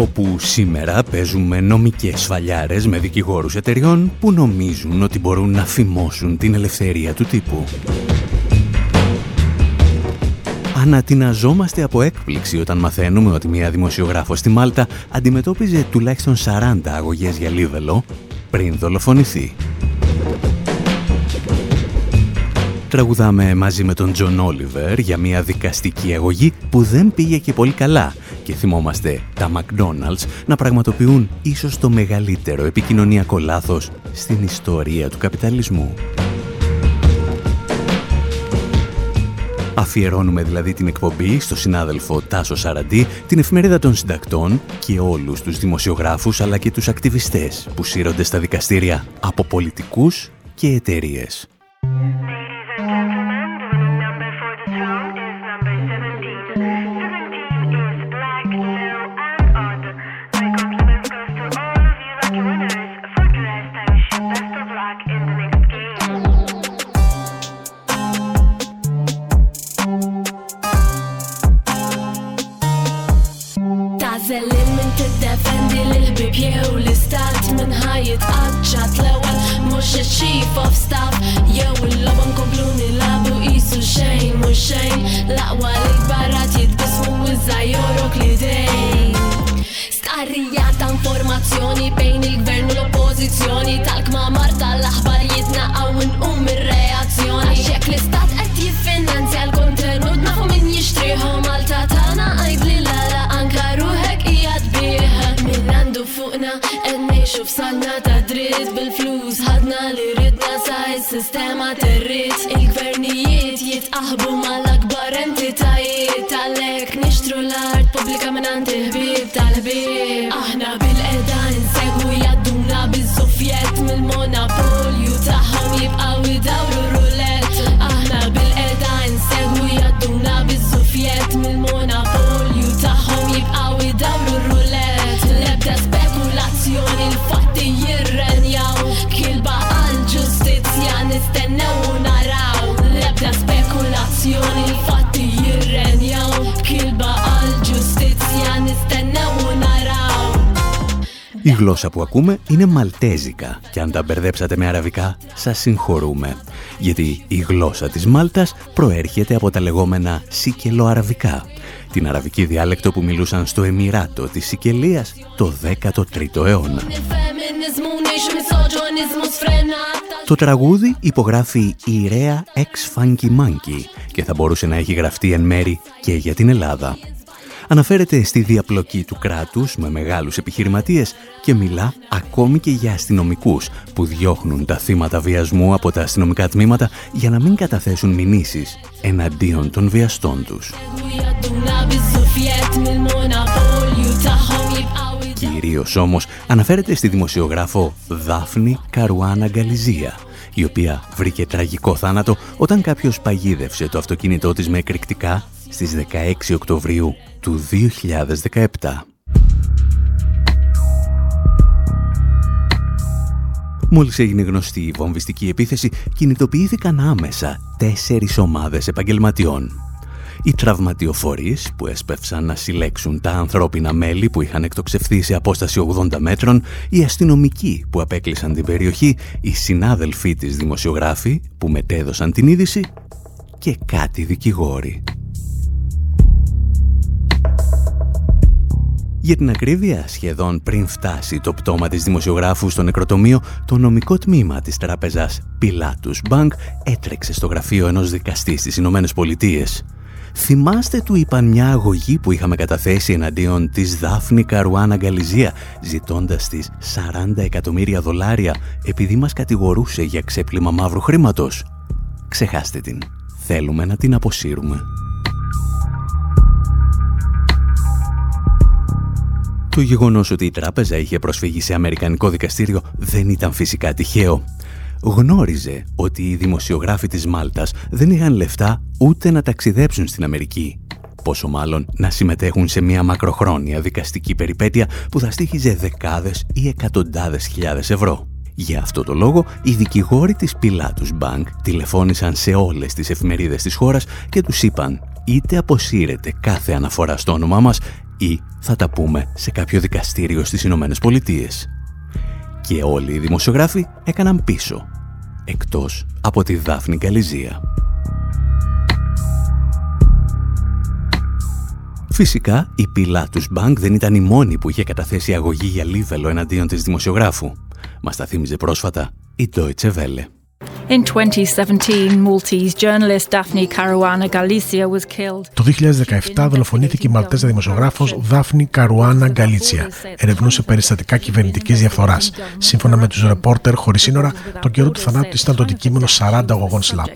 Όπου σήμερα παίζουμε νομικές σφαλιάρες με δικηγόρους εταιριών που νομίζουν ότι μπορούν να φημώσουν την ελευθερία του τύπου. Ανατιναζόμαστε από έκπληξη όταν μαθαίνουμε ότι μια δημοσιογράφος στη Μάλτα αντιμετώπιζε τουλάχιστον 40 αγωγές για λίβελο πριν δολοφονηθεί. Τραγουδάμε μαζί με τον Τζον Όλιβερ για μια δικαστική αγωγή που δεν πήγε και πολύ καλά και θυμόμαστε τα McDonald's να πραγματοποιούν ίσως το μεγαλύτερο επικοινωνιακό λάθος στην ιστορία του καπιταλισμού. Αφιερώνουμε δηλαδή την εκπομπή στο συνάδελφο Τάσο Σαραντή, την εφημερίδα των συντακτών και όλους τους δημοσιογράφους αλλά και τους ακτιβιστές που σύρονται στα δικαστήρια από πολιτικούς και εταιρείες. Η γλώσσα που ακούμε είναι μαλτέζικα και αν τα μπερδέψατε με αραβικά σας συγχωρούμε. Γιατί η γλώσσα της Μάλτας προέρχεται από τα λεγόμενα σικελοαραβικά. Την αραβική διάλεκτο που μιλούσαν στο Εμμυράτο της Σικελίας το 13ο αιώνα. Il-feminizmu nejxu misoġonizmu sfrenata Το τραγούδι υπογράφει η Ρέα Ex Funky Monkey και θα μπορούσε να έχει γραφτεί εν μέρη και για την Ελλάδα. Αναφέρεται στη διαπλοκή του κράτους με μεγάλους επιχειρηματίες και μιλά ακόμη και για αστυνομικούς που διώχνουν τα θύματα βιασμού από τα αστυνομικά τμήματα για να μην καταθέσουν μηνύσεις εναντίον των βιαστών τους. jadduna bil-sufjet mill-monopolju taħħom jibqaw Κυρίως όμως αναφέρεται στη δημοσιογράφο Δάφνη Καρουάνα Γκαλιζία, η οποία βρήκε τραγικό θάνατο όταν κάποιος παγίδευσε το αυτοκίνητό της με εκρηκτικά στις 16 Οκτωβρίου του 2017. Μόλις έγινε γνωστή η βομβιστική επίθεση, κινητοποιήθηκαν άμεσα τέσσερις ομάδες επαγγελματιών. Οι τραυματιοφορείς που έσπευσαν να συλλέξουν τα ανθρώπινα μέλη που είχαν εκτοξευθεί σε απόσταση 80 μέτρων, οι αστυνομικοί που απέκλεισαν την περιοχή, οι συνάδελφοί της δημοσιογράφοι που μετέδωσαν την είδηση και κάτι δικηγόροι. Για την ακρίβεια, σχεδόν πριν φτάσει το πτώμα της δημοσιογράφου στο νεκροτομείο, το νομικό τμήμα της τράπεζας Pilatus Bank έτρεξε στο γραφείο ενός δικαστή στις Ηνωμένες Πολιτείες. Θυμάστε του είπαν μια αγωγή που είχαμε καταθέσει εναντίον της Δάφνη Καρουάνα Γκαλιζία, ζητώντας της 40 εκατομμύρια δολάρια επειδή μας κατηγορούσε για ξέπλυμα μαύρου χρήματος. Ξεχάστε την. Θέλουμε να την αποσύρουμε. Το γεγονός ότι η τράπεζα είχε προσφύγει σε αμερικανικό δικαστήριο δεν ήταν φυσικά τυχαίο. γνώριζε ότι οι δημοσιογράφοι της Μάλτας δεν είχαν λεφτά ούτε να ταξιδέψουν στην Αμερική. Πόσο μάλλον να συμμετέχουν σε μια μακροχρόνια δικαστική περιπέτεια που θα στήχιζε δεκάδες ή εκατοντάδες χιλιάδες ευρώ. Για αυτό το λόγο, οι δικηγόροι της Pilatus Bank τηλεφώνησαν σε όλες τις εφημερίδες της χώρας και τους είπαν είτε αποσύρετε κάθε αναφορά στο όνομά μας ή θα τα πούμε σε κάποιο δικαστήριο στις Ηνωμένες Πολιτείες. Και όλοι οι δημοσιογράφοι έκαναν πίσω, εκτός από τη Δάφνη Καλυζία. Φυσικά, η Pilatus Bank δεν ήταν η μόνη που είχε καταθέσει αγωγή για λίβελο εναντίον της δημοσιογράφου. Μας τα θύμιζε πρόσφατα η Deutsche Welle. In 2017, Maltese journalist Daphne Caruana Galizia was killed. Το 2017 δολοφονήθηκε η Μαλτέζα δημοσιογράφος Δάφνη Καρουάνα Γκαλίτσια. Ερευνούσε περιστατικά κυβερνητικής διαφθοράς. Σύμφωνα με τους ρεπόρτερ χωρίς σύνορα, το καιρό του θανάτου ήταν το αντικείμενο 40 αγωγών SLAP.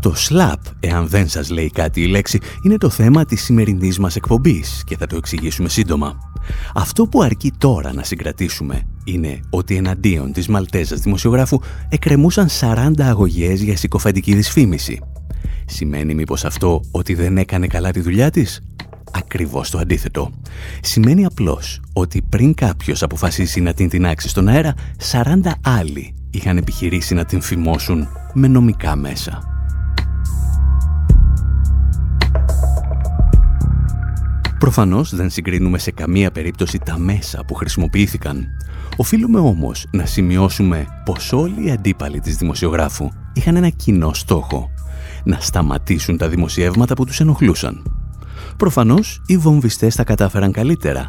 Το SLAP, εάν δεν σας λέει κάτι η λέξη, είναι το θέμα της σημερινής μας εκπομπής και θα το εξηγήσουμε σύντομα. Αυτό που αρκεί τώρα να συγκρατήσουμε είναι ότι εναντίον της Μαλτέζας δημοσιογράφου εκκρεμούσαν 40 αγωγές για συκοφαντική δυσφήμιση. Σημαίνει μήπως αυτό ότι δεν έκανε καλά τη δουλειά της; Ακριβώς το αντίθετο. Σημαίνει απλώς ότι πριν κάποιος αποφασίσει να την τεινάξει στον αέρα, 40 άλλοι είχαν επιχειρήσει να την φημώσουν με νομικά μέσα. Προφανώς δεν συγκρίνουμε σε καμία περίπτωση τα μέσα που χρησιμοποιήθηκαν. Οφείλουμε όμως να σημειώσουμε πως όλοι οι αντίπαλοι της δημοσιογράφου είχαν ένα κοινό στόχο. Να σταματήσουν τα δημοσιεύματα που τους ενοχλούσαν. Προφανώς οι βομβιστές τα κατάφεραν καλύτερα.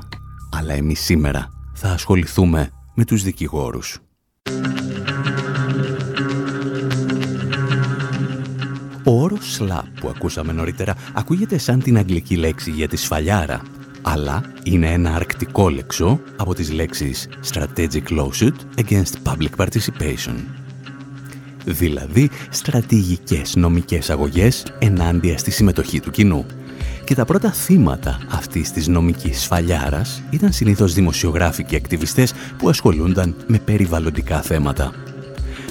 Αλλά εμείς σήμερα θα ασχοληθούμε με τους δικηγόρους. Slap που ακούσαμε νωρίτερα ακούγεται σαν την αγγλική λέξη για τη σφαλιάρα, αλλά είναι ένα αρκτικό λεξό από τις λέξεις strategic lawsuit against public participation. Δηλαδή, στρατηγικές νομικές αγωγές ενάντια στη συμμετοχή του κοινού. Και τα πρώτα θύματα αυτής της νομικής σφαλιάρας ήταν συνήθως δημοσιογράφοι και ακτιβιστές που ασχολούνταν με περιβαλλοντικά θέματα.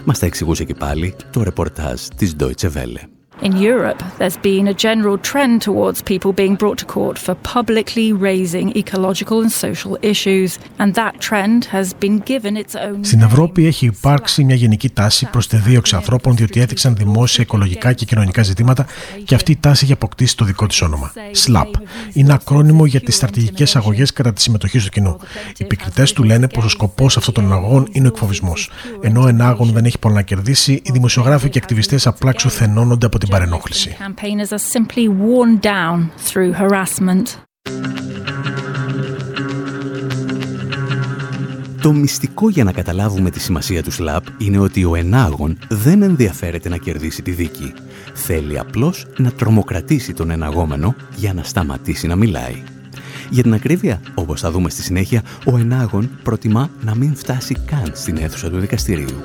Μας τα εξηγούσε και πάλι το ρεπορτάζ της Deutsche Welle. In Europe, there's been a general trend towards people being brought to court for publicly raising ecological and social issues, and that trend has been given its own. Στην Ευρώπη έχει υπάρξει μια γενική τάση προς τη δίωξη ανθρώπων διότι έδειξαν δημόσια οικολογικά και κοινωνικά ζητήματα και αυτή η τάση έχει αποκτήσει το δικό της όνομα. SLAP. Είναι ακρόνιμο για τις στρατηγικές αγωγές κατά τη συμμετοχή του κοινού. Οι επικριτές του λένε πως ο σκοπός αυτών των αγωγών είναι ο εκφοβισμός. Ενώ ο ενάγων δεν έχει πολλά να κερδίσει, οι δημοσιογράφοι και ακτιβιστές απλά ξουθενώνονται από την παρενόχληση. Το μυστικό για να καταλάβουμε τη σημασία του ΣΛΑΠ είναι ότι ο ενάγων δεν ενδιαφέρεται να κερδίσει τη δίκη. Θέλει απλώς να τρομοκρατήσει τον εναγόμενο για να σταματήσει να μιλάει. Για την ακρίβεια, όπως θα δούμε στη συνέχεια, ο ενάγων προτιμά να μην φτάσει καν στην αίθουσα του δικαστηρίου.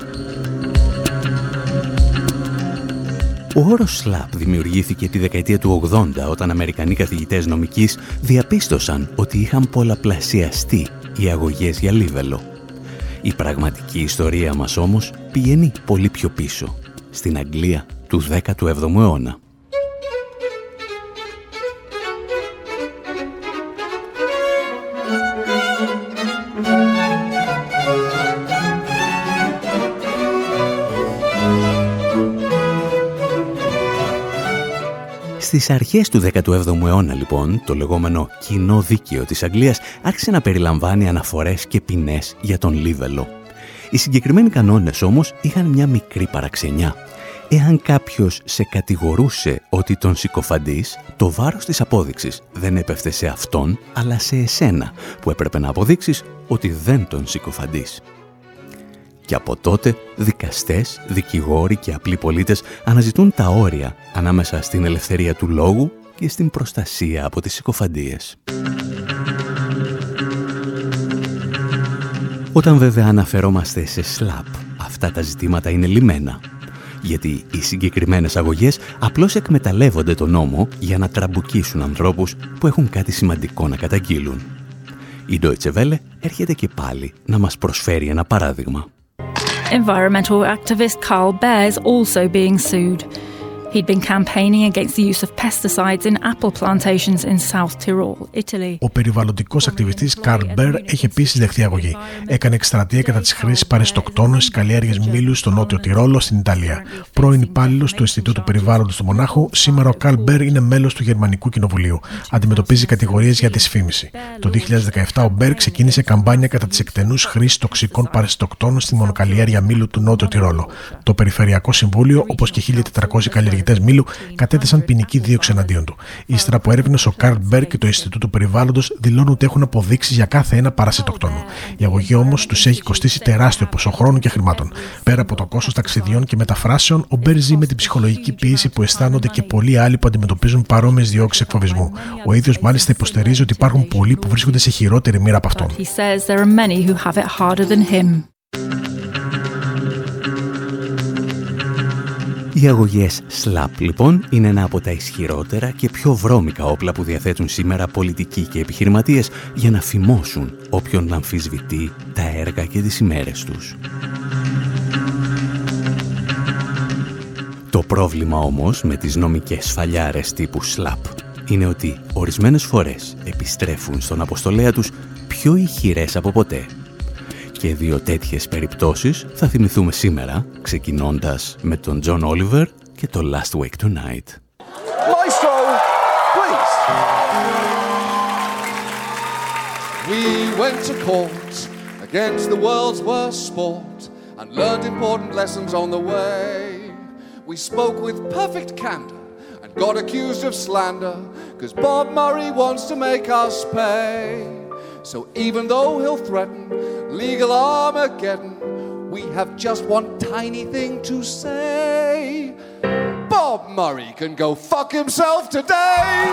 Ο όρος SLAP δημιουργήθηκε τη δεκαετία του 80 όταν Αμερικανοί καθηγητές νομικής διαπίστωσαν ότι είχαν πολλαπλασιαστεί οι αγωγές για λίβελο. Η πραγματική ιστορία μας όμως πηγαίνει πολύ πιο πίσω, στην Αγγλία του 17ου αιώνα. Στις αρχές του 17ου αιώνα λοιπόν, το λεγόμενο κοινό δίκαιο της Αγγλίας άρχισε να περιλαμβάνει αναφορές και ποινές για τον Λίβελο. Οι συγκεκριμένοι κανόνες όμως είχαν μια μικρή παραξενιά. Εάν κάποιος σε κατηγορούσε ότι τον συκοφαντής, το βάρος της απόδειξης δεν έπεφτε σε αυτόν, αλλά σε εσένα, που έπρεπε να αποδείξεις ότι δεν τον συκοφαντής. Και από τότε δικαστές, δικηγόροι και απλοί πολίτες αναζητούν τα όρια ανάμεσα στην ελευθερία του λόγου και στην προστασία από τις συκοφαντίες. Όταν βέβαια αναφερόμαστε σε σλαπ, αυτά τα ζητήματα είναι λιμένα. Γιατί οι συγκεκριμένες αγωγές απλώς εκμεταλλεύονται τον νόμο για να τραμπουκίσουν ανθρώπους που έχουν κάτι σημαντικό να καταγγείλουν. Η Deutsche Welle έρχεται και πάλι να μας προσφέρει ένα παράδειγμα. Environmental activist Carl Bear is also being sued. He'd been campaigning against the use of pesticides in apple plantations in South Tyrol, Italy. Ο περιβαλλοντικός ακτιβιστής Καρλ Μπέρ έχει επίσης δεχθεί αγωγή. Έκανε εκστρατεία κατά της χρήσης παρεστοκτώνων στι καλλιέργειε μήλου στο νότιο Τυρόλο στην Ιταλία. Πρώην υπάλληλος του Ινστιτούτου Περιβάλλοντος του Μονάχου, σήμερα ο Καρλ Μπέρ είναι μέλος του Γερμανικού Κοινοβουλίου. Αντιμετωπίζει κατηγορίες για δυσφήμιση. Το 2017 ο Μπέρ ξεκίνησε καμπάνια κατά της εκτενούς χρήσης τοξικών παρεστοκτώνων στη μονοκαλλιέργεια μήλου του Νότιο Τυρόλο. Το Περιφερειακό Συμβούλιο, όπως και 1.400 καλλιεργητές ερευνητέ Μήλου κατέθεσαν ποινική δίωξη εναντίον του. Ύστερα από έρευνες, ο Καρλ Μπέρ και το Ινστιτούτο Περιβάλλοντος δηλώνουν ότι έχουν αποδείξεις για κάθε ένα παρασιτοκτόνο. Η αγωγή όμως τους έχει κοστίσει τεράστιο ποσό χρόνου και χρημάτων. Πέρα από το κόστος ταξιδιών και μεταφράσεων, ο Μπέρ ζει με την ψυχολογική πίεση που αισθάνονται και πολλοί άλλοι που αντιμετωπίζουν παρόμοιες διώξεις εκφοβισμού. Ο ίδιος μάλιστα υποστηρίζει ότι υπάρχουν πολλοί που βρίσκονται σε χειρότερη μοίρα από αυτόν. Οι αγωγές SLAP λοιπόν είναι ένα από τα ισχυρότερα και πιο βρώμικα όπλα που διαθέτουν σήμερα πολιτικοί και επιχειρηματίες για να φημώσουν όποιον αμφισβητεί τα έργα και τις ημέρες τους. Το πρόβλημα όμως με τις νομικές σφαλιάρες τύπου SLAP είναι ότι ορισμένες φορές επιστρέφουν στον αποστολέα τους πιο ηχηρές από ποτέ και δύο τέτοιες περιπτώσεις θα θυμηθούμε σήμερα, ξεκινώντας με τον John Oliver και το Last Week Tonight. Maestro, please. We went to court against the world's worst sport and learned important lessons on the way. We spoke with perfect candor and got accused of slander because Bob Murray wants to make us pay. So even though he'll threaten legal Armageddon, we have just one tiny thing to say. Bob Murray can go fuck himself today!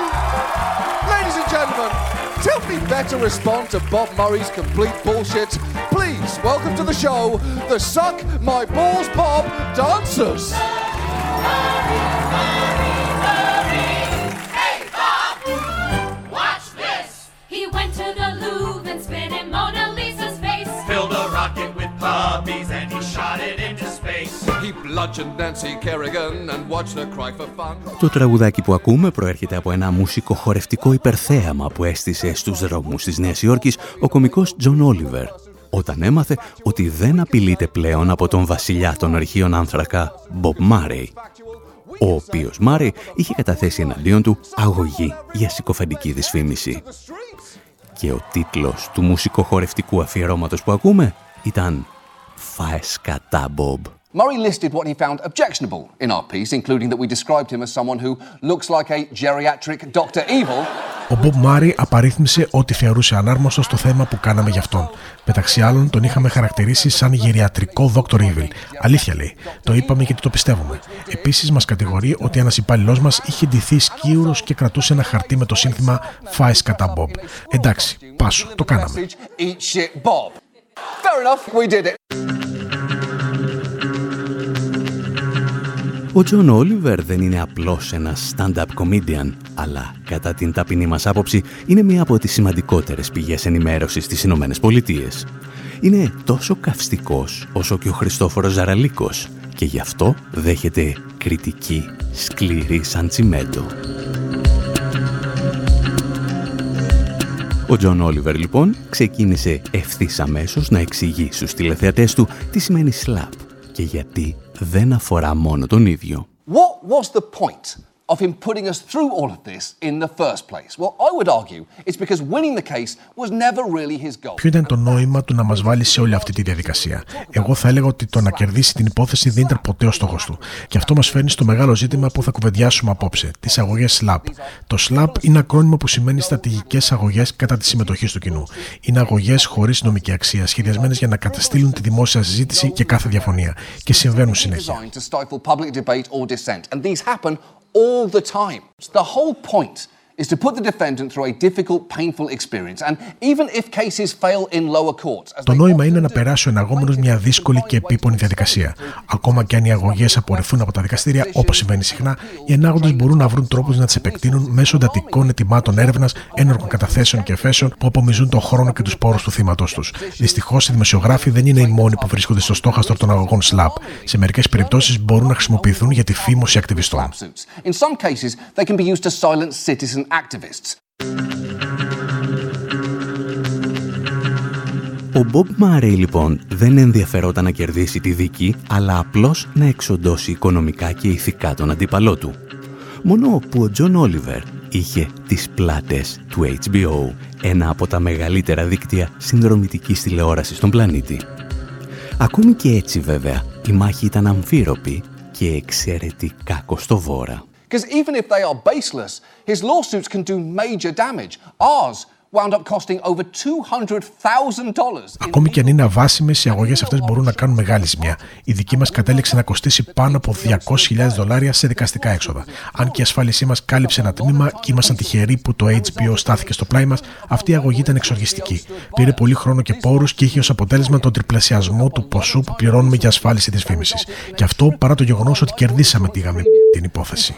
Ladies and gentlemen, till we better respond to Bob Murray's complete bullshit, please welcome to the show the Suck My Balls Bob dancers! Το τραγουδάκι που ακούμε προέρχεται από ένα μουσικό χορευτικό υπερθέαμα που έστησε στους δρόμους της Νέας Υόρκης ο κομικός Τζον Όλιβερ όταν έμαθε ότι δεν απειλείται πλέον από τον βασιλιά των ορυχείων άνθρακα Μπομπ Μάρεϊ ο οποίος Μάρεϊ είχε καταθέσει εναντίον του αγωγή για συκοφαντική δυσφήμιση. Και ο τίτλος του μουσικοχορευτικού αφιερώματος που ακούμε ήταν «Φάε σκατά, Μπομπ». Murray listed what he found objectionable in our piece, including that we described him as someone who looks like a geriatric Dr. Evil. Ο Μπομπ Μάρι απαρίθμησε ό,τι θεωρούσε ανάρμοστο στο θέμα που κάναμε γι' αυτόν. Μεταξύ άλλων, τον είχαμε χαρακτηρίσει σαν γεριατρικό Dr. Evil. Αλήθεια λέει. Το είπαμε γιατί το πιστεύουμε. Επίσης, μας κατηγορεί ότι ένας υπάλληλός μας είχε ντυθεί σκύουρος και κρατούσε ένα χαρτί με το σύνθημα Φάες κατά Μπομπ. Εντάξει, πάσο, το κάναμε. Fair enough, we did it. Ο Τζον Όλιβερ δεν είναι απλώς ένας stand-up comedian, αλλά κατά την ταπεινή μας άποψη είναι μία από τις σημαντικότερες πηγές ενημέρωσης στις Ηνωμένες Πολιτείες. Είναι τόσο καυστικός όσο και ο Χριστόφορος Ζαραλίκος και γι' αυτό δέχεται κριτική σκληρή σαν τσιμέντο. Ο Τζον Όλιβερ λοιπόν ξεκίνησε ευθύς αμέσως να εξηγεί στους τηλεθεατές του τι σημαίνει SLAPP και γιατί δεν αφορά μόνο τον ίδιο. What was the point of him putting us through all of this in the first place? Well, I would argue it's because winning the case was never really his goal. Ποιο ήταν το νόημα του να μας βάλει σε όλη αυτή τη διαδικασία; Εγώ θα έλεγα ότι το να κερδίσει την υπόθεση δεν ήταν ποτέ ο στόχος του. Και αυτό μας φέρνει στο μεγάλο ζήτημα που θα κουβεντιάσουμε απόψε, τις αγωγές SLAPP. Το SLAP είναι ακρόνιμο που σημαίνει στρατηγικές αγωγές κατά της συμμετοχής του κοινού. Είναι αγωγές χωρίς νομική αξία, σχεδιασμένες για να καταστήλουν τη δημόσια συζήτηση και κάθε διαφωνία. Και συμβαίνουν συνέχεια all the time. The whole point is to put the defendant through a difficult, painful experience. And even if cases fail in lower courts. Το νόημα είναι να περάσει ο εναγόμενο μια δύσκολη και επίπονη διαδικασία. Ακόμα και αν οι αγωγέ απορρεφθούν από τα δικαστήρια, όπω συμβαίνει συχνά, οι ενάγοντε μπορούν να βρουν τρόπου να τι επεκτείνουν μέσω εντατικών ετοιμάτων έρευνα, ένορκων καταθέσεων και εφέσεων που απομυζούν τον χρόνο και του πόρου του θύματό του. Δυστυχώ, οι δημοσιογράφοι δεν είναι οι μόνοι που βρίσκονται στο στόχαστρο των αγωγών SLAP. Σε μερικέ περιπτώσει μπορούν να χρησιμοποιηθούν για τη φήμωση ακτιβιστών. In some cases, they can be used to silence citizen activists. Ο Μπομπ Μάρεϊ λοιπόν δεν ενδιαφερόταν να κερδίσει τη δίκη, αλλά απλώς να εξοντώσει οικονομικά και ηθικά τον αντίπαλό του. Μόνο που ο Τζον Όλιβερ είχε τις πλάτες του HBO, ένα από τα μεγαλύτερα δίκτυα συνδρομητικής τηλεόρασης στον πλανήτη. Ακόμη και έτσι βέβαια, η μάχη ήταν αμφίρροπη και εξαιρετικά κοστοβόρα. Because even if they are baseless, his lawsuits can do major damage. Ours wound up costing over $200,000. Ακόμη και αν είναι αβάσιμες, οι αγωγές αυτές μπορούν να κάνουν μεγάλη ζημιά. Η δική μας κατέληξε να κοστίσει πάνω από 200.000 δολάρια σε δικαστικά έξοδα. Αν και η ασφάλισή μας κάλυψε ένα τμήμα και ήμασταν τυχεροί που το HBO στάθηκε στο πλάι μας, αυτή η αγωγή ήταν εξοργιστική. Πήρε πολύ χρόνο και πόρους και είχε ως αποτέλεσμα τον τριπλασιασμό του ποσού που πληρώνουμε για ασφάλιση της φήμησης. Και αυτό παρά το γεγονός ότι κερδίσαμε τη γαμή την υπόθεση.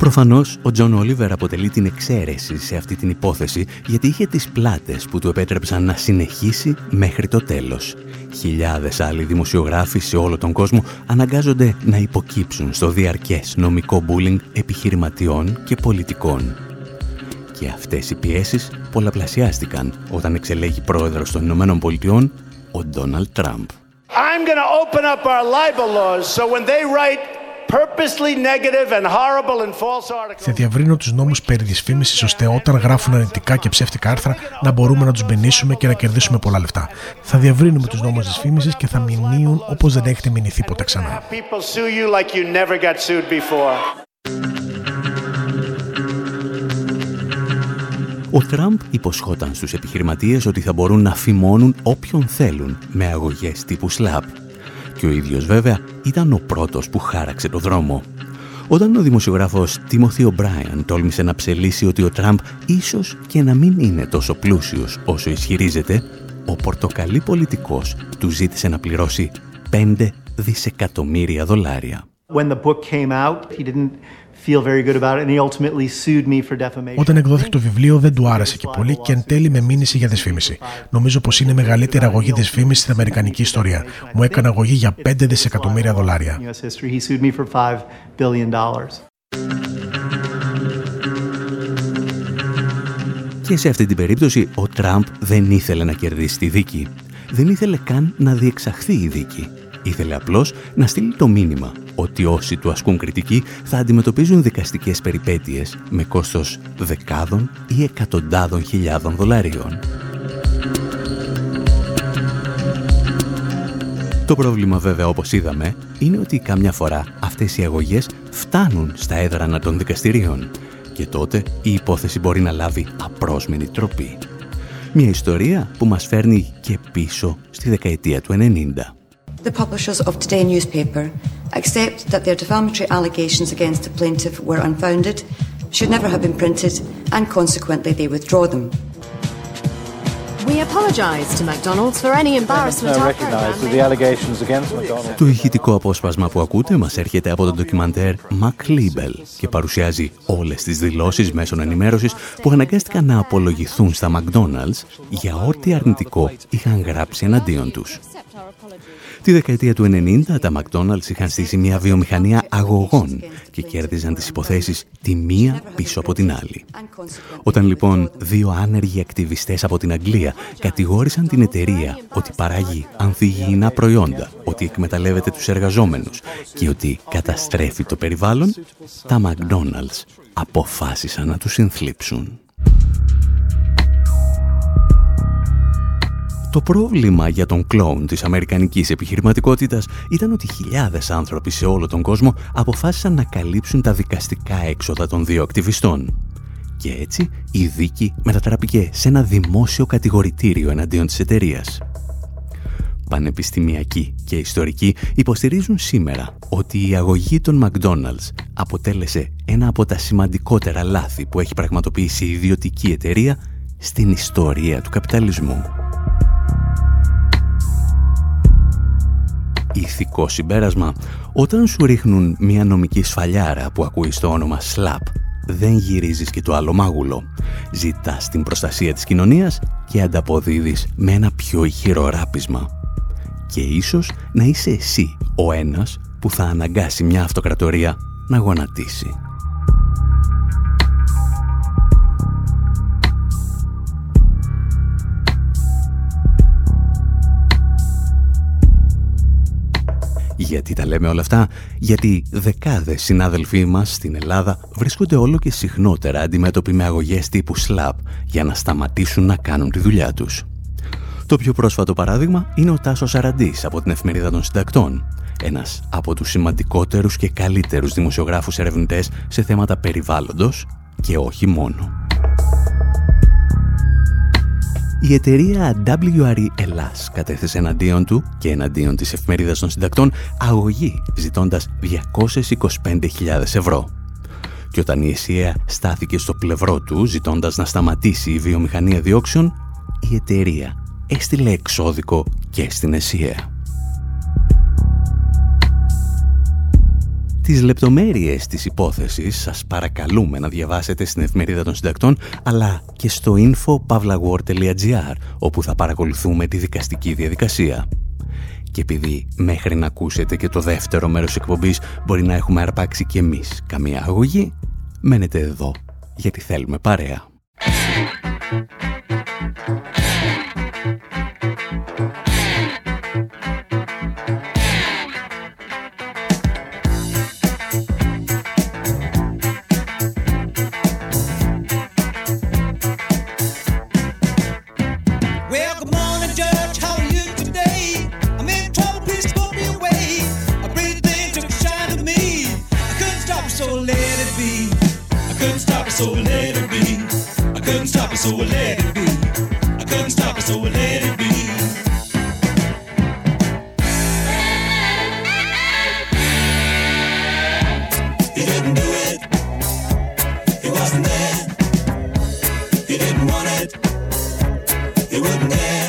Προφανώς, ο Τζον Όλιβερ αποτελεί την εξαίρεση σε αυτή την υπόθεση γιατί είχε τις πλάτες που του επέτρεψαν να συνεχίσει μέχρι το τέλος. Χιλιάδες άλλοι δημοσιογράφοι σε όλο τον κόσμο αναγκάζονται να υποκύψουν στο διαρκές νομικό μπούλινγκ επιχειρηματιών και πολιτικών. Και αυτές οι πιέσεις πολλαπλασιάστηκαν όταν εξελέγη πρόεδρος των Ηνωμένων Πολιτειών ο Ντόναλτ Τραμπ. I'm going to open up our libel laws so when they write purposely negative and horrible and false articles. Θα διαβρύνω τους νόμους περί δυσφήμισης ώστε όταν γράφουν αρνητικά και ψεύτικα άρθρα να μπορούμε να τους μπενήσουμε και να κερδίσουμε πολλά λεφτά. Θα διαβρύνουμε τους νόμους δυσφήμισης και θα μηνύουν όπως δεν έχετε μηνυθεί ποτέ ξανά. People sue you like you never got sued before. Ο Τραμπ υποσχόταν στους επιχειρηματίες ότι θα μπορούν να φημώνουν όποιον θέλουν με αγωγές τύπου SLAP. Και ο ίδιος βέβαια ήταν ο πρώτος που χάραξε το δρόμο. Όταν ο δημοσιογράφος Τίμωθη Ο'Μπράιαν τόλμησε να ψελίσει ότι ο Τραμπ ίσως και να μην είναι τόσο πλούσιος όσο ισχυρίζεται, ο πορτοκαλί πολιτικός του ζήτησε να πληρώσει 5 δισεκατομμύρια δολάρια. When the book came out, he didn't feel very good about it and he ultimately sued me for defamation. Όταν εκδόθηκε το βιβλίο δεν του άρεσε και πολύ και εν τέλει με μήνυσε για δυσφήμιση. Νομίζω πως είναι η μεγαλύτερη αγωγή δυσφήμισης στην Αμερικανική ιστορία. Μου έκανε αγωγή για 5 δισεκατομμύρια δολάρια. US history, he sued me for 5 billion dollars. Και σε αυτή την περίπτωση ο Τραμπ δεν ήθελε να κερδίσει τη δίκη. Δεν ήθελε καν να διεξαχθεί η δίκη. Ήθελε απλώς να στείλει το μήνυμα ότι όσοι του ασκούν κριτική θα αντιμετωπίζουν δικαστικές περιπέτειες με κόστος δεκάδων ή εκατοντάδων χιλιάδων δολαρίων. Το πρόβλημα βέβαια όπως είδαμε είναι ότι καμιά φορά αυτές οι αγωγές φτάνουν στα έδρανα των δικαστηρίων και τότε η υπόθεση μπορεί να λάβει απρόσμενη τροπή. Μια ιστορία που μας φέρνει και πίσω στη δεκαετία του 90. The publishers of today's newspaper accept that their defamatory allegations against the plaintiff were unfounded, should never have been printed, and consequently they withdraw them. We apologise to McDonald's for any embarrassment our program Το ηχητικό απόσπασμα που ακούτε μας έρχεται από το ντοκιμαντέρ Mac Libel και παρουσιάζει όλες τις δηλώσεις μέσων ενημέρωσης που αναγκάστηκαν να απολογηθούν στα McDonald's για ό,τι αρνητικό είχαν γράψει εναντίον τους. Τη δεκαετία του 90 τα McDonald's είχαν στήσει μια βιομηχανία αγωγών και κέρδιζαν τις υποθέσεις τη μία πίσω από την άλλη. Όταν λοιπόν δύο άνεργοι ακτιβιστές από την Αγγλία κατηγόρησαν την εταιρεία ότι παράγει ανθυγιεινά προϊόντα, ότι εκμεταλλεύεται τους εργαζόμενους και ότι καταστρέφει το περιβάλλον, τα McDonald's αποφάσισαν να τους συνθλίψουν. Το πρόβλημα για τον κλόουν της αμερικανικής επιχειρηματικότητας ήταν ότι χιλιάδες άνθρωποι σε όλο τον κόσμο αποφάσισαν να καλύψουν τα δικαστικά έξοδα των δύο ακτιβιστών. Και έτσι η δίκη μετατράπηκε σε ένα δημόσιο κατηγορητήριο εναντίον της εταιρείας. πανεπιστημιακοί και ιστορικοί υποστηρίζουν σήμερα ότι η αγωγή των McDonald's αποτέλεσε ένα από τα σημαντικότερα λάθη που έχει πραγματοποιήσει η ιδιωτική εταιρεία στην ιστορία του καπιταλισμού. Ηθικό συμπέρασμα, όταν σου ρίχνουν μια νομική σφαλιάρα που ακούεις στο όνομα SLAP, δεν γυρίζεις και το άλλο μάγουλο. Ζητάς την προστασία της κοινωνίας και ανταποδίδεις με ένα πιο ηχηρό ράπισμα. Και ίσως να είσαι εσύ ο ένας που θα αναγκάσει μια αυτοκρατορία να γονατίσει. Γιατί τα λέμε όλα αυτά, γιατί δεκάδες συνάδελφοί μας στην Ελλάδα βρίσκονται όλο και συχνότερα αντιμέτωποι με αγωγές τύπου SLAP για να σταματήσουν να κάνουν τη δουλειά τους. Το πιο πρόσφατο παράδειγμα είναι ο Τάσος Αραντής από την Εφημερίδα των Συντακτών, ένας από τους σημαντικότερους και καλύτερους δημοσιογράφους ερευνητές σε θέματα περιβάλλοντος και όχι μόνο. Η εταιρεία WRE Ελλάς κατέθεσε εναντίον του και εναντίον της εφημερίδας των συντακτών αγωγή ζητώντας 225.000 ευρώ. Και όταν η ΕΣΥΑ στάθηκε στο πλευρό του ζητώντας να σταματήσει η βιομηχανία διώξεων, η εταιρεία έστειλε εξώδικο και στην ΕΣΥΑ. Τις λεπτομέρειες της υπόθεσης σας παρακαλούμε να διαβάσετε στην εφημερίδα των συντακτών αλλά και στο info.pavlawar.gr όπου θα παρακολουθούμε τη δικαστική διαδικασία. Και επειδή μέχρι να ακούσετε και το δεύτερο μέρος εκπομπής μπορεί να έχουμε αρπάξει και εμείς καμία αγωγή, μένετε εδώ γιατί θέλουμε παρέα. So I let it be. I couldn't stop it, so I let it be. He didn't do it. Wasn't there. He didn't want it. Wouldn't dare.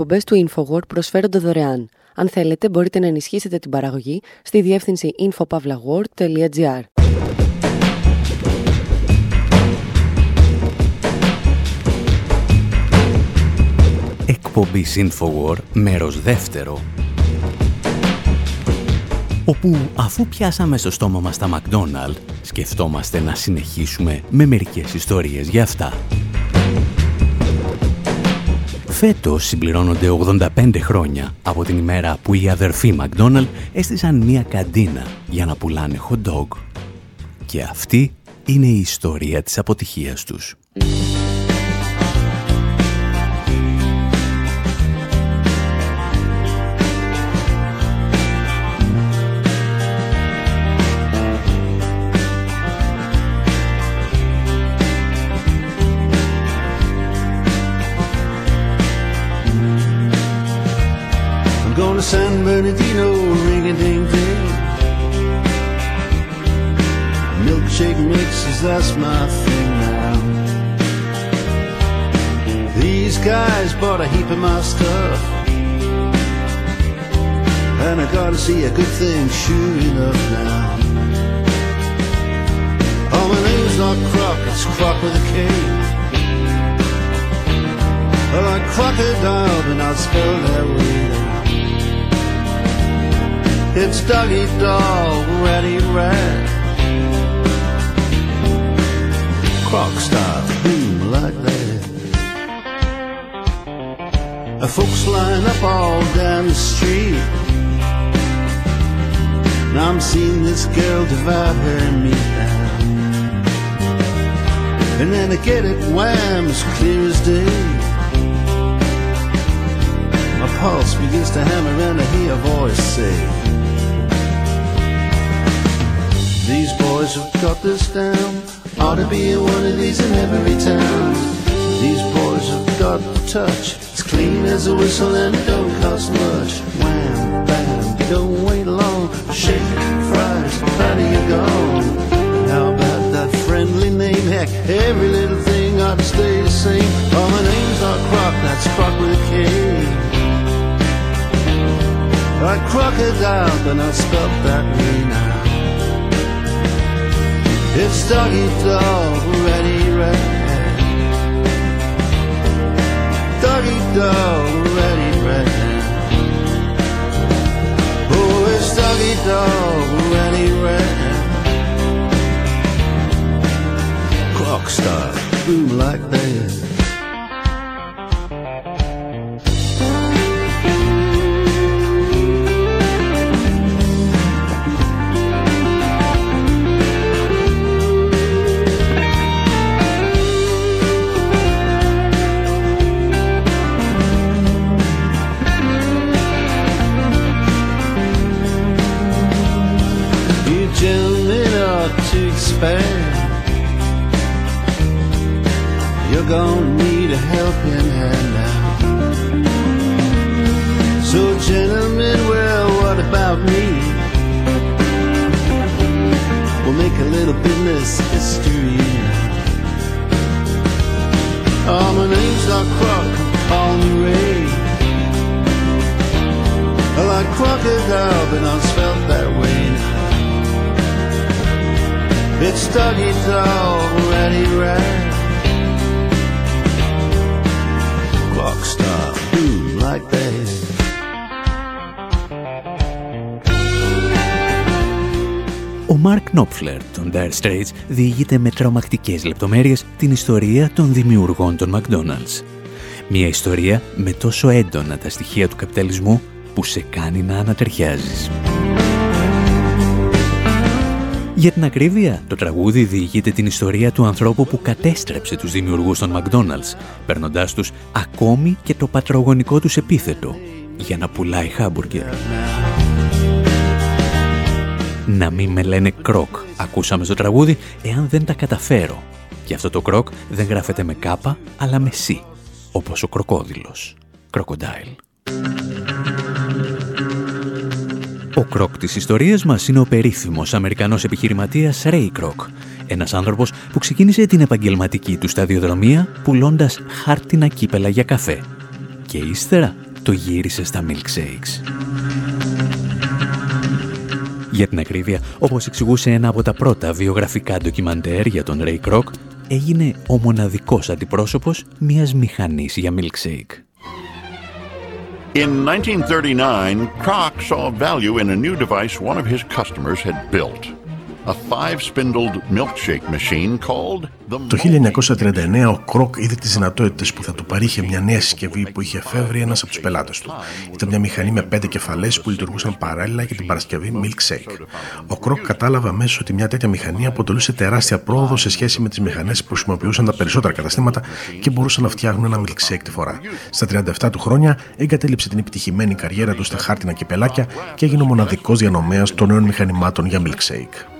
Οι εκπομπές του InfoWord προσφέρονται δωρεάν. Αν θέλετε, μπορείτε να ενισχύσετε την παραγωγή στη διεύθυνση infopavlagor.gr. εκπομπής Infowar, μέρος δεύτερο, όπου αφού πιάσαμε στο στόμα μας τα McDonald's, σκεφτόμαστε να συνεχίσουμε με μερικές ιστορίες για αυτά. Φέτος συμπληρώνονται 85 χρόνια από την ημέρα που οι αδερφοί McDonald έστησαν μία καντίνα για να πουλάνε hot dog. Και αυτή είναι η ιστορία της αποτυχίας τους. That's my thing now. These guys bought a heap of my stuff. And I gotta see a good thing, sure enough now. Oh, my name's not Croc, it's Croc with a K. Like crocodile, but not spelled that way. It's doggy dog, ready rat. Croc style, boom like that. Folks line up all down the street. Now I'm seeing this girl divide her and me down. And then I get it wham as clear as day. My pulse begins to hammer and I hear a voice say. Boys have got this down. Ought to be one of these in every town. These boys have got the touch. It's clean as a whistle and it don't cost much. Wham, bam, don't wait long. Shake, fries, how do you go? How about that friendly name? Heck, every little thing ought to stay the same. Oh, my name's not Croc, that's Croc with a K. Like crocodile, but not spelled that now. It's doggy dog, ready, red. Doggy dog, ready, red. Oh, it's doggy dog, ready, red. Clock star, boom like that. You're gonna need a helping hand now. So, gentlemen, well, what about me? We'll make a little business history. Oh, my name's not Croc, call me Ray. I like crocodile, but not spelled that way now. It's doggy dog, ready, right. Clock stop, boom like that. Ο Μάρκ Νόπφλερ των Dire Straits διηγείται με τρομακτικές λεπτομέρειες την ιστορία των δημιουργών των McDonald's. Μια ιστορία με τόσο έντονα τα στοιχεία του καπιταλισμού που σε κάνει να ανατριχιάζεις. Για την ακρίβεια, το τραγούδι διηγείται την ιστορία του ανθρώπου που κατέστρεψε τους δημιουργούς των McDonald's, παίρνοντάς τους ακόμη και το πατρογονικό τους επίθετο για να πουλάει χάμπουργκερ. Να μην με λένε κρόκ, ακούσαμε στο τραγούδι, εάν δεν τα καταφέρω. Και αυτό το κρόκ δεν γράφεται με κάπα, αλλά με σι, όπως ο κροκόδιλος. Κροκοντάιλ. Ο κρόκ της ιστορίας μας είναι ο περίφημος Αμερικανός επιχειρηματίας Ray Kroc, ένας άνθρωπος που ξεκίνησε την επαγγελματική του σταδιοδρομία πουλώντας χάρτινα κύπελα για καφέ και ύστερα το γύρισε στα milkshakes. Για την ακρίβεια, όπως εξηγούσε ένα από τα πρώτα βιογραφικά ντοκιμαντέρ για τον Ray Kroc, έγινε ο μοναδικός αντιπρόσωπος μιας μηχανής για milkshake. In 1939, Kroc saw value in a new device one of his customers had built. Το 1939 ο Κρόκ είδε τις δυνατότητες που θα του παρήχε μια νέα συσκευή που είχε εφεύρει ένας από τους πελάτες του. Ήταν μια μηχανή με πέντε κεφαλές που λειτουργούσαν παράλληλα για την παρασκευή Milkshake. Ο Κρόκ κατάλαβε αμέσως ότι μια τέτοια μηχανή αποτελούσε τεράστια πρόοδο σε σχέση με τις μηχανές που χρησιμοποιούσαν τα περισσότερα καταστήματα και μπορούσαν να φτιάχνουν ένα Milkshake τη φορά. Στα 37 του χρόνια εγκατέλειψε την επιτυχημένη καριέρα του στα χάρτινα κεπελάκια και έγινε ο μοναδικός διανομέας των νέων μηχανημάτων για Milkshake.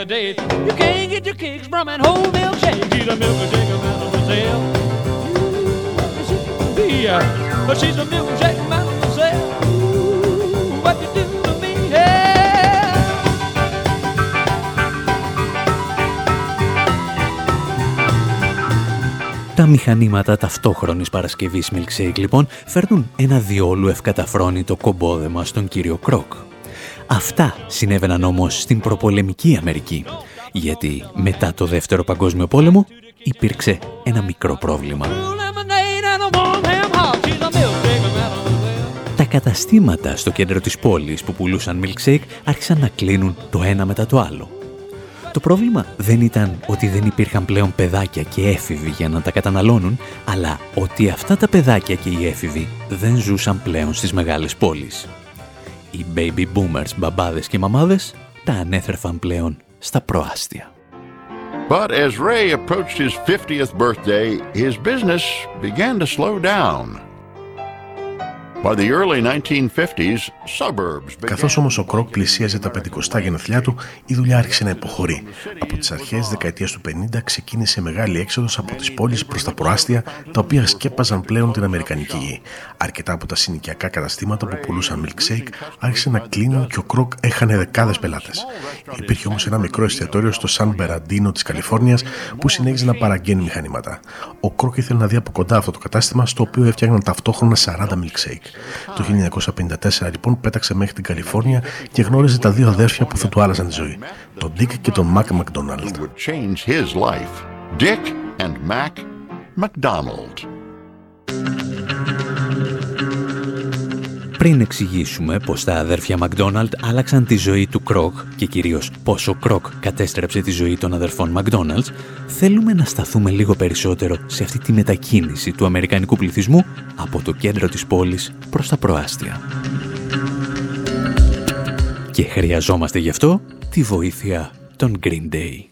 Come on, baby, now give me her date. You can't get your kicks from an whole milkshake. She's a milkshake mademoiselle. Ooh, she can be, uh, but she's a milkshake mademoiselle. Ooh, what you do to me, yeah. Τα μηχανήματα ταυτόχρονης παρασκευής Milkshake λοιπόν φέρνουν ένα διόλου ευκαταφρόνητο κομπόδεμα στον κύριο Κρόκ. Αυτά συνέβαιναν όμως στην προπολεμική Αμερική, γιατί μετά το Δεύτερο Παγκόσμιο Πόλεμο υπήρξε ένα μικρό πρόβλημα. Τα καταστήματα στο κέντρο της πόλης που πουλούσαν milkshake άρχισαν να κλείνουν το ένα μετά το άλλο. Το πρόβλημα δεν ήταν ότι δεν υπήρχαν πλέον παιδάκια και έφηβοι για να τα καταναλώνουν, αλλά ότι αυτά τα παιδάκια και οι έφηβοι δεν ζούσαν πλέον στις μεγάλες πόλεις. Οι baby boomers, μπαμπάδες και μαμάδες τα ανέθρεφαν πλέον στα προάστια. But as Ray approached his 50th birthday, his business began to slow down. By the early 1950s, suburbs Καθώς όμως ο Κρόκ πλησίαζε τα 50 γενεθλιά του, η δουλειά άρχισε να υποχωρεί. Από τις αρχές της δεκαετίας του 50 ξεκίνησε μεγάλη έξοδος από τις πόλεις προς τα προάστια, τα οποία σκέπαζαν πλέον την Αμερικανική γη. Αρκετά από τα συνοικιακά καταστήματα που πουλούσαν milkshake άρχισαν να κλείνουν και ο Κρόκ έχανε δεκάδες πελάτες. Υπήρχε όμως ένα μικρό εστιατόριο στο Σαν Μπεραντίνο της Καλιφόρνιας που συνέχιζε να παραγγέλνει μηχανήματα. Ο Κρόκ ήθελε να δει από κοντά αυτό το κατάστημα στο οποίο έφτιαχναν ταυτόχρονα 40 milkshake. Το 1954 λοιπόν πέταξε μέχρι την Καλιφόρνια και γνώριζε τα δύο αδέρφια που θα του άλλαζαν τη ζωή. Τον Dick και τον Mac McDonald. Dick and Mac McDonald. Πριν εξηγήσουμε πως τα αδέρφια Μακδόναλτ άλλαξαν τη ζωή του Κρόκ και κυρίως πως ο Κρόκ κατέστρεψε τη ζωή των αδερφών Μακδόναλτ, θέλουμε να σταθούμε λίγο περισσότερο σε αυτή τη μετακίνηση του αμερικανικού πληθυσμού από το κέντρο της πόλης προς τα προάστια. Και χρειαζόμαστε γι' αυτό τη βοήθεια των Green Day.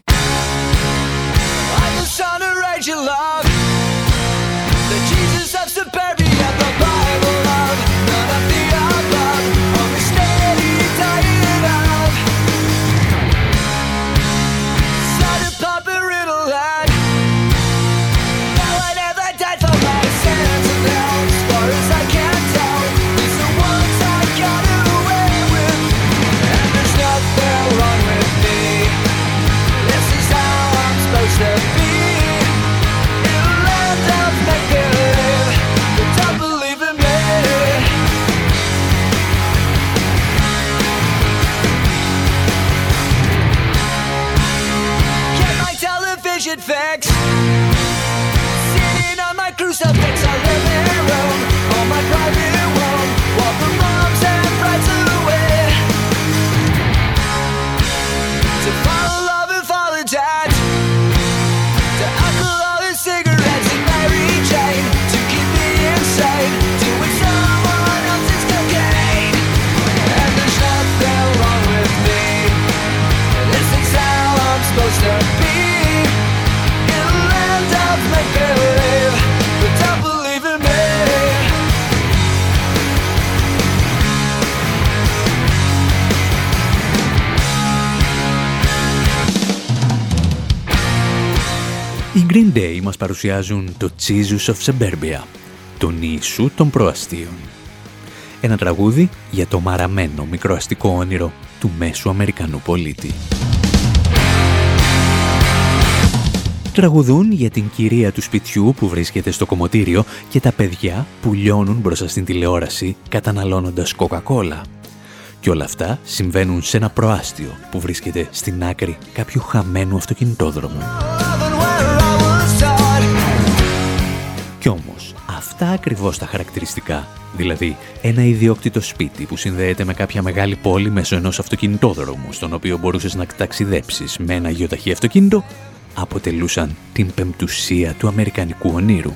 Παρουσιάζουν το Jesus of Suburbia, τον Ιησού των προαστίων. Ένα τραγούδι για το μαραμένο μικροαστικό όνειρο του μέσου Αμερικανού πολίτη. Τραγουδούν για την κυρία του σπιτιού που βρίσκεται στο κομμωτήριο και τα παιδιά που λιώνουν μπροστά στην τηλεόραση καταναλώνοντας κοκακόλα. Και όλα αυτά συμβαίνουν σε ένα προάστιο που βρίσκεται στην άκρη κάποιου χαμένου αυτοκινητόδρομου. Αυτά ακριβώς τα χαρακτηριστικά, δηλαδή ένα ιδιόκτητο σπίτι που συνδέεται με κάποια μεγάλη πόλη μέσω ενός αυτοκινητόδρομου, στον οποίο μπορούσες να ταξιδέψεις με ένα γεωταχή αυτοκίνητο, αποτελούσαν την πεμπτουσία του Αμερικανικού ονείρου.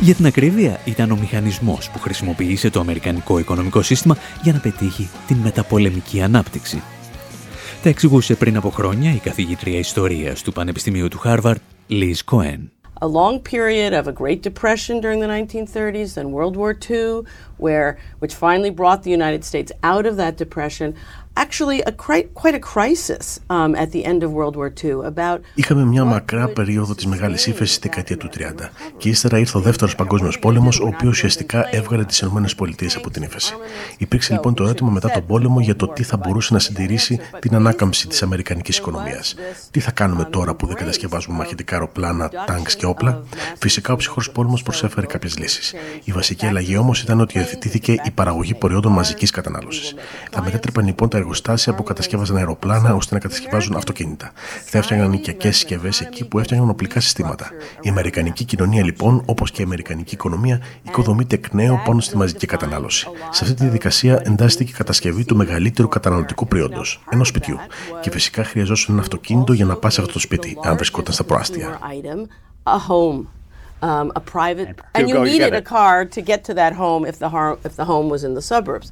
Για την ακρίβεια ήταν ο μηχανισμός που χρησιμοποίησε το Αμερικανικό οικονομικό σύστημα για να πετύχει την μεταπολεμική ανάπτυξη. Τα εξηγούσε πριν από χρόνια η καθηγήτρια ιστορίας του Πανεπιστημίου του Χάρβαρτ, Liz Cohen. a long period of a Great Depression during the 1930s, then World War II, where which finally brought the United States out of that depression. Είχαμε μια μακρά περίοδο της μεγάλης ύφεσης στη δεκαετία του 30 και ύστερα ήρθε ο δεύτερος παγκόσμιος πόλεμος, ο οποίος ουσιαστικά έβγαλε τις ΗΠΑ από την ύφεση. Υπήρξε λοιπόν το ερώτημα μετά τον πόλεμο για το τι θα μπορούσε να συντηρήσει την ανάκαμψη της Αμερικανικής οικονομίας. Τι θα κάνουμε τώρα που δεν κατασκευάζουμε μαχητικά αεροπλάνα, τάγκς και όπλα; Φυσικά ο ψυχρός πόλεμος προσέφερε κάποιες λύσεις. Η βασική αλλαγή όμως ήταν ότι υιοθετήθηκε η παραγωγή προϊόντων μαζικής κατανάλωσης. Θα μετέτρεπαν λοιπόν τα εργοστάσια που κατασκεύαζαν αεροπλάνα ώστε να κατασκευάζουν αυτοκίνητα. Θα έφτιαχναν οικιακέ συσκευές εκεί που έφτιαχναν οπλικά συστήματα. Η Αμερικανική κοινωνία λοιπόν, όπως και η Αμερικανική οικονομία, οικοδομείται εκ νέου πάνω στη μαζική κατανάλωση. Σε αυτή τη διαδικασία εντάσσεται και η κατασκευή του μεγαλύτερου καταναλωτικού προϊόντος, ενός σπιτιού. Και φυσικά χρειαζόταν ένα αυτοκίνητο για να πας σε αυτό το σπίτι, αν βρισκόταν στα προάστια. Um, a private, and you needed a car to get to that home if the, if the home was in the suburbs.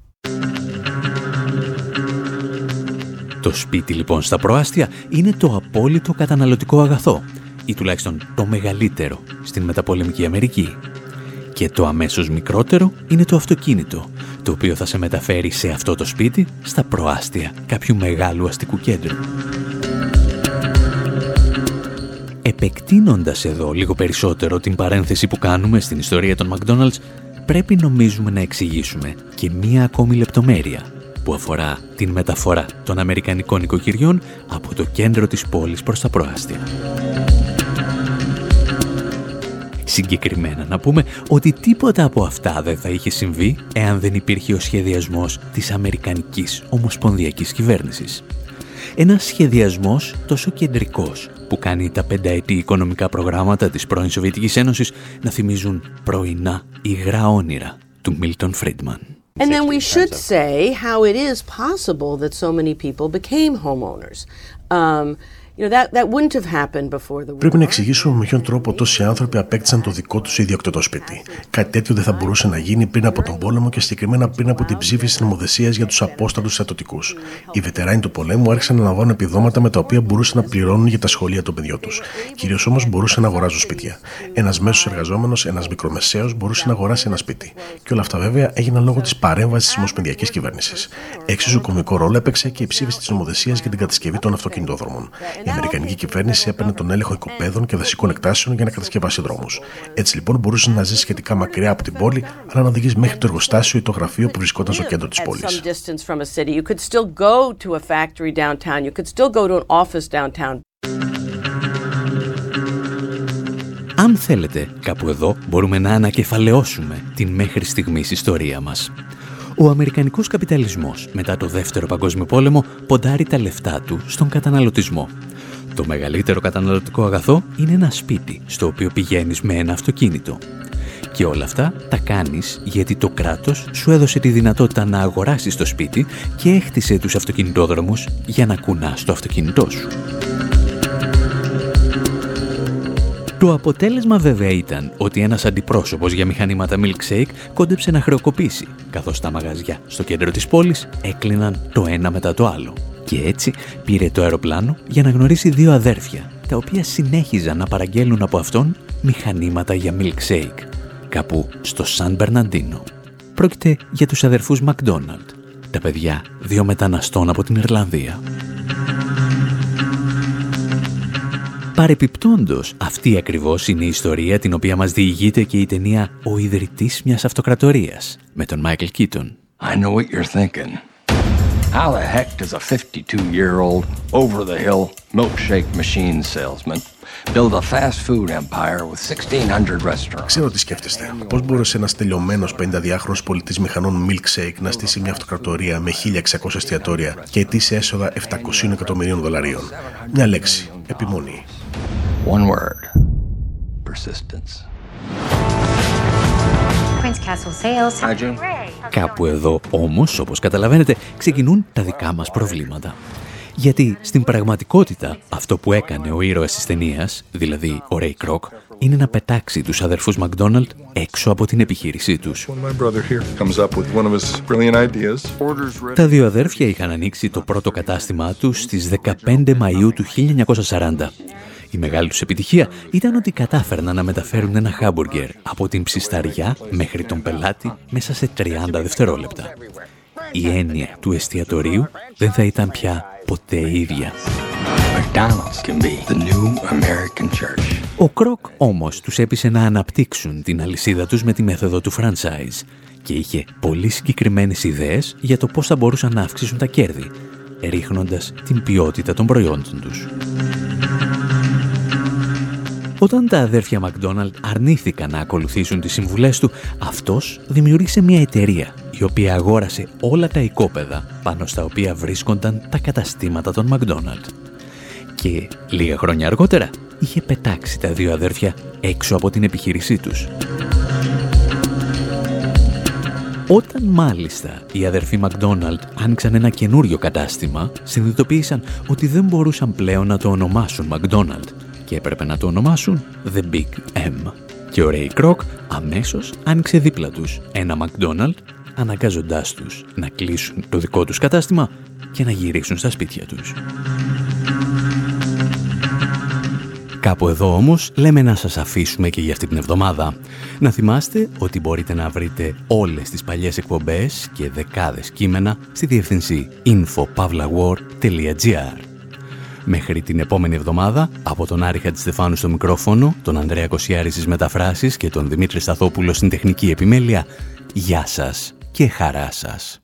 Το σπίτι λοιπόν στα προάστια είναι το απόλυτο καταναλωτικό αγαθό ή τουλάχιστον το μεγαλύτερο στην μεταπολεμική Αμερική. Και το αμέσως μικρότερο είναι το αυτοκίνητο, το οποίο θα σε μεταφέρει σε αυτό το σπίτι στα προάστια κάποιου μεγάλου αστικού κέντρου. Επεκτείνοντας εδώ λίγο περισσότερο την παρένθεση που κάνουμε στην ιστορία των McDonald's, πρέπει νομίζουμε να εξηγήσουμε και μία ακόμη λεπτομέρεια που αφορά την μεταφορά των Αμερικανικών οικοκυριών από το κέντρο της πόλης προς τα προάστια. Συγκεκριμένα να πούμε ότι τίποτα από αυτά δεν θα είχε συμβεί εάν δεν υπήρχε ο σχεδιασμός της Αμερικανικής Ομοσπονδιακής Κυβέρνησης. Ένας σχεδιασμός τόσο κεντρικός που κάνει τα πενταετή οικονομικά προγράμματα της πρώην Σοβιετικής Ένωσης να θυμίζουν πρωινά υγρά όνειρα του Μίλτον Φρίντμαν. And then we should say how it is possible that so many people became homeowners. Um, Πρέπει να εξηγήσουμε με ποιον τρόπο τόσοι άνθρωποι απέκτησαν το δικό τους ιδιοκτητό σπίτι. Κάτι τέτοιο δεν θα μπορούσε να γίνει πριν από τον πόλεμο και συγκεκριμένα πριν από την ψήφιση της νομοθεσίας για τους απόστατους στρατιωτικού. Οι βετεράνοι του πολέμου άρχισαν να λαμβάνουν επιδόματα με τα οποία μπορούσαν να πληρώνουν για τα σχολεία των παιδιών τους. Κυρίως όμως μπορούσαν να αγοράζουν σπίτια. Ένας μέσος εργαζόμενος, ένας μικρομεσαίος μπορούσε να αγοράσει ένα σπίτι. Και όλα αυτά βέβαια έγιναν λόγω της παρέμβασης της Ομοσπονδιακής κυβέρνησης. Εξίσου κομικό ρόλο έπαιξε και η ψήφιση της νομοθεσίας για την κατασκευή των αυτοκινητόδρομων. Η Αμερικανική κυβέρνηση έπαιρνε τον έλεγχο οικοπαίδων και δασικών εκτάσεων για να κατασκευάσει δρόμους. Έτσι λοιπόν μπορούσε να ζει σχετικά μακριά από την πόλη, αλλά να οδηγεί μέχρι το εργοστάσιο ή το γραφείο που βρισκόταν στο κέντρο της πόλης. Αν θέλετε, κάπου εδώ μπορούμε να ανακεφαλαιώσουμε την μέχρι στιγμής ιστορία μας. Ο Αμερικανικός καπιταλισμός μετά το Δεύτερο Παγκόσμιο Πόλεμο ποντάρει τα λεφτά του στον καταναλωτισμό το μεγαλύτερο καταναλωτικό αγαθό είναι ένα σπίτι στο οποίο πηγαίνεις με ένα αυτοκίνητο. Και όλα αυτά τα κάνεις γιατί το κράτος σου έδωσε τη δυνατότητα να αγοράσεις το σπίτι και έχτισε τους αυτοκινητόδρομους για να κουνάς το αυτοκίνητό σου. Το αποτέλεσμα βέβαια ήταν ότι ένας αντιπρόσωπος για μηχανήματα milkshake κόντεψε να χρεοκοπήσει, καθώς τα μαγαζιά στο κέντρο της πόλης έκλειναν το ένα μετά το άλλο. Και έτσι πήρε το αεροπλάνο για να γνωρίσει δύο αδέρφια, τα οποία συνέχιζαν να παραγγέλνουν από αυτόν μηχανήματα για milkshake, κάπου στο Σαν Μπερναντίνο. Πρόκειται για τους αδερφούς Μακδόναλτ, τα παιδιά δύο μεταναστών από την Ιρλανδία. Παρεπιπτόντος, αυτή ακριβώς είναι η ιστορία την οποία μας διηγείται και η ταινία «Ο ιδρυτής μιας αυτοκρατορίας» με τον Μάικλ Κίτον. I know what you're thinking. How the heck does a 52-year-old, over-the-hill milkshake machine salesman build a fast food empire with 1600 restaurants; Ξέρω τι σκέφτεστε. Πώς μπορούσε ένας τελειωμένος 50διάχρονο πολιτής μηχανών milkshake να στήσει μια αυτοκρατορία με 1600 εστιατόρια και ετήσια έσοδα 700 εκατομμυρίων δολαρίων; Μια λέξη. Επιμονή. One word. Persistence. Κάπου εδώ όμως, όπως καταλαβαίνετε, ξεκινούν τα δικά μας προβλήματα. Γιατί στην πραγματικότητα αυτό που έκανε ο ήρωας της ταινίας, δηλαδή ο Ρέι Κρόκ, είναι να πετάξει τους αδερφούς Μακδόναλτ έξω από την επιχείρησή τους. Τα δύο αδέρφια είχαν ανοίξει το πρώτο κατάστημά τους στις 15 Μαΐου του 1940 η μεγάλη τους επιτυχία ήταν ότι κατάφερναν να μεταφέρουν ένα χάμπουργκερ από την ψισταριά μέχρι τον πελάτη μέσα σε 30 δευτερόλεπτα. Η έννοια του εστιατορίου δεν θα ήταν πια ποτέ ίδια. Ο Κροκ όμως τους έπεισε να αναπτύξουν την αλυσίδα τους με τη μέθοδο του franchise και είχε πολύ συγκεκριμένες ιδέες για το πώς θα μπορούσαν να αυξήσουν τα κέρδη, ρίχνοντας την ποιότητα των προϊόντων τους. Όταν τα αδέρφια Μακδόναλτ αρνήθηκαν να ακολουθήσουν τις συμβουλές του, αυτός δημιούργησε μια εταιρεία η οποία αγόρασε όλα τα οικόπεδα πάνω στα οποία βρίσκονταν τα καταστήματα των Μακδόναλτ. Και λίγα χρόνια αργότερα είχε πετάξει τα δύο αδέρφια έξω από την επιχείρησή τους. Όταν μάλιστα οι αδερφοί Μακδόναλτ άνοιξαν ένα καινούριο κατάστημα, συνειδητοποίησαν ότι δεν μπορούσαν πλέον να το ονομάσουν Μακδόναλτ και έπρεπε να το ονομάσουν The Big M. Και ο Ray Kroc αμέσως άνοιξε δίπλα τους ένα McDonald's αναγκάζοντάς τους να κλείσουν το δικό τους κατάστημα και να γυρίσουν στα σπίτια τους. Κάπου εδώ όμως λέμε να σας αφήσουμε και για αυτή την εβδομάδα. Να θυμάστε ότι μπορείτε να βρείτε όλες τις παλιές εκπομπές και δεκάδες κείμενα στη διευθυνσή infopavlawar.gr Μέχρι την επόμενη εβδομάδα, από τον Άρη Χατζηστεφάνου στο μικρόφωνο, τον Ανδρέα Κοσιάρης στις μεταφράσεις και τον Δημήτρη Σταθόπουλο στην τεχνική επιμέλεια, γεια σας και χαρά σας.